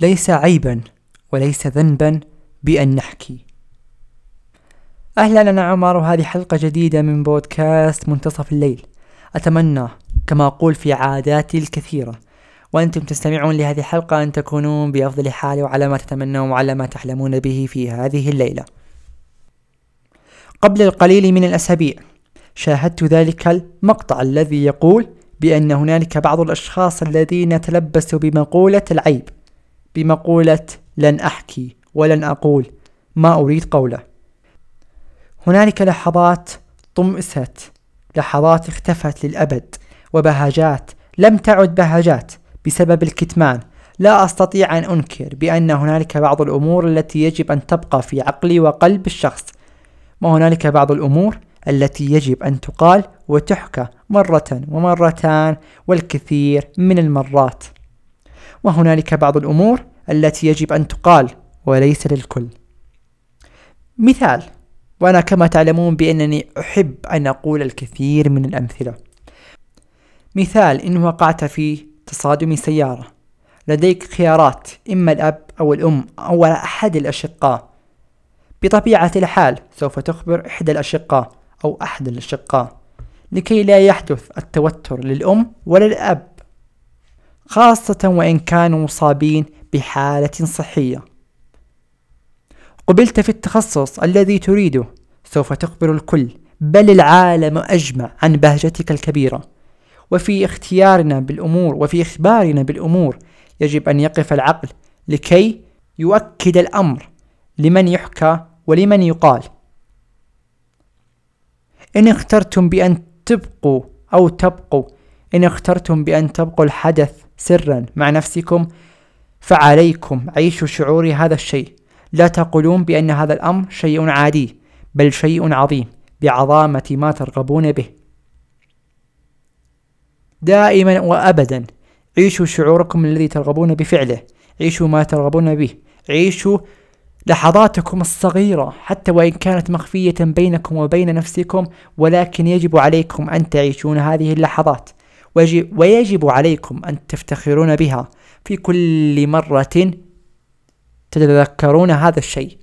ليس عيبا وليس ذنبا بأن نحكي. أهلا أنا عمر وهذه حلقة جديدة من بودكاست منتصف الليل. أتمنى كما أقول في عاداتي الكثيرة وأنتم تستمعون لهذه الحلقة أن تكونون بأفضل حال وعلى ما تتمنون وعلى ما تحلمون به في هذه الليلة. قبل القليل من الأسابيع شاهدت ذلك المقطع الذي يقول بأن هنالك بعض الأشخاص الذين تلبسوا بمقولة العيب. بمقولة لن أحكي ولن أقول ما أريد قوله هنالك لحظات طمست لحظات اختفت للأبد وبهجات لم تعد بهجات بسبب الكتمان. لا أستطيع أن أنكر بأن هنالك بعض الأمور التي يجب أن تبقى في عقلي وقلب الشخص وهنالك بعض الأمور التي يجب أن تقال وتحكى مرة ومرتان والكثير من المرات. وهنالك بعض الأمور التي يجب أن تقال وليس للكل. مثال وأنا كما تعلمون بأنني أحب أن أقول الكثير من الأمثلة. مثال إن وقعت في تصادم سيارة. لديك خيارات إما الأب أو الأم أو أحد الأشقاء. بطبيعة الحال سوف تخبر إحدى الأشقاء أو أحد الأشقاء. لكي لا يحدث التوتر للأم ولا الأب. خاصة وإن كانوا مصابين بحالة صحية. قبلت في التخصص الذي تريده سوف تخبر الكل بل العالم أجمع عن بهجتك الكبيرة. وفي اختيارنا بالأمور وفي إخبارنا بالأمور يجب أن يقف العقل لكي يؤكد الأمر لمن يحكى ولمن يقال. إن اخترتم بأن تبقوا أو تبقوا إن اخترتم بأن تبقوا الحدث سرا مع نفسكم فعليكم عيشوا شعور هذا الشيء. لا تقولون بأن هذا الأمر شيء عادي بل شيء عظيم بعظامة ما ترغبون به. دائما وأبدا عيشوا شعوركم الذي ترغبون بفعله. عيشوا ما ترغبون به. عيشوا لحظاتكم الصغيرة حتى وإن كانت مخفية بينكم وبين نفسكم ولكن يجب عليكم أن تعيشون هذه اللحظات. ويجب عليكم أن تفتخرون بها. في كل مرة تتذكرون هذا الشيء.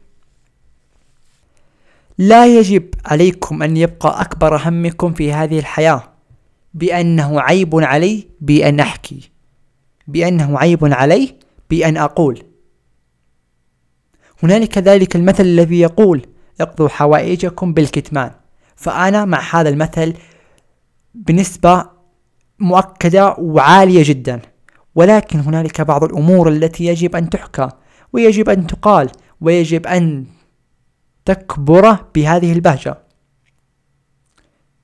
لا يجب عليكم أن يبقى أكبر همكم في هذه الحياة بأنه عيب علي بأن أحكي بأنه عيب علي بأن أقول. هنالك ذلك المثل الذي يقول اقضوا حوائجكم بالكتمان. فأنا مع هذا المثل بنسبة مؤكدة وعالية جدا. ولكن هنالك بعض الأمور التي يجب أن تحكى ويجب أن تقال ويجب أن تكبر بهذه البهجة.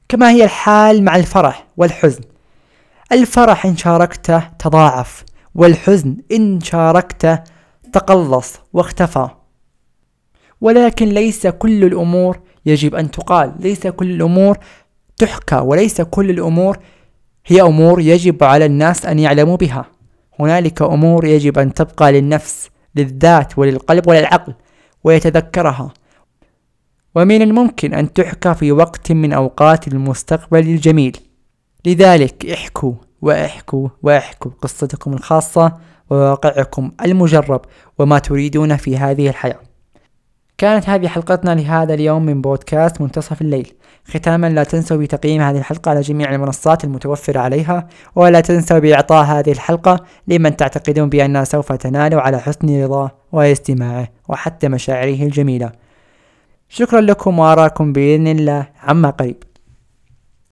كما هي الحال مع الفرح والحزن. الفرح إن شاركته تضاعف والحزن إن شاركته تقلص واختفى. ولكن ليس كل الأمور يجب أن تقال ليس كل الأمور تحكى وليس كل الأمور هي أمور يجب على الناس أن يعلموا بها. هنالك أمور يجب أن تبقى للنفس للذات وللقلب وللعقل ويتذكرها. ومن الممكن أن تحكى في وقت من أوقات المستقبل الجميل. لذلك احكوا واحكوا واحكوا قصتكم الخاصة وواقعكم المجرب وما تريدون في هذه الحياة. كانت هذه حلقتنا لهذا اليوم من بودكاست منتصف الليل. ختاما لا تنسوا بتقييم هذه الحلقة على جميع المنصات المتوفرة عليها ولا تنسوا بإعطاء هذه الحلقة لمن تعتقدون بأنها سوف تنال على حسن رضاه واستماعه وحتى مشاعره الجميلة. شكرا لكم وأراكم بإذن الله. عما قريب.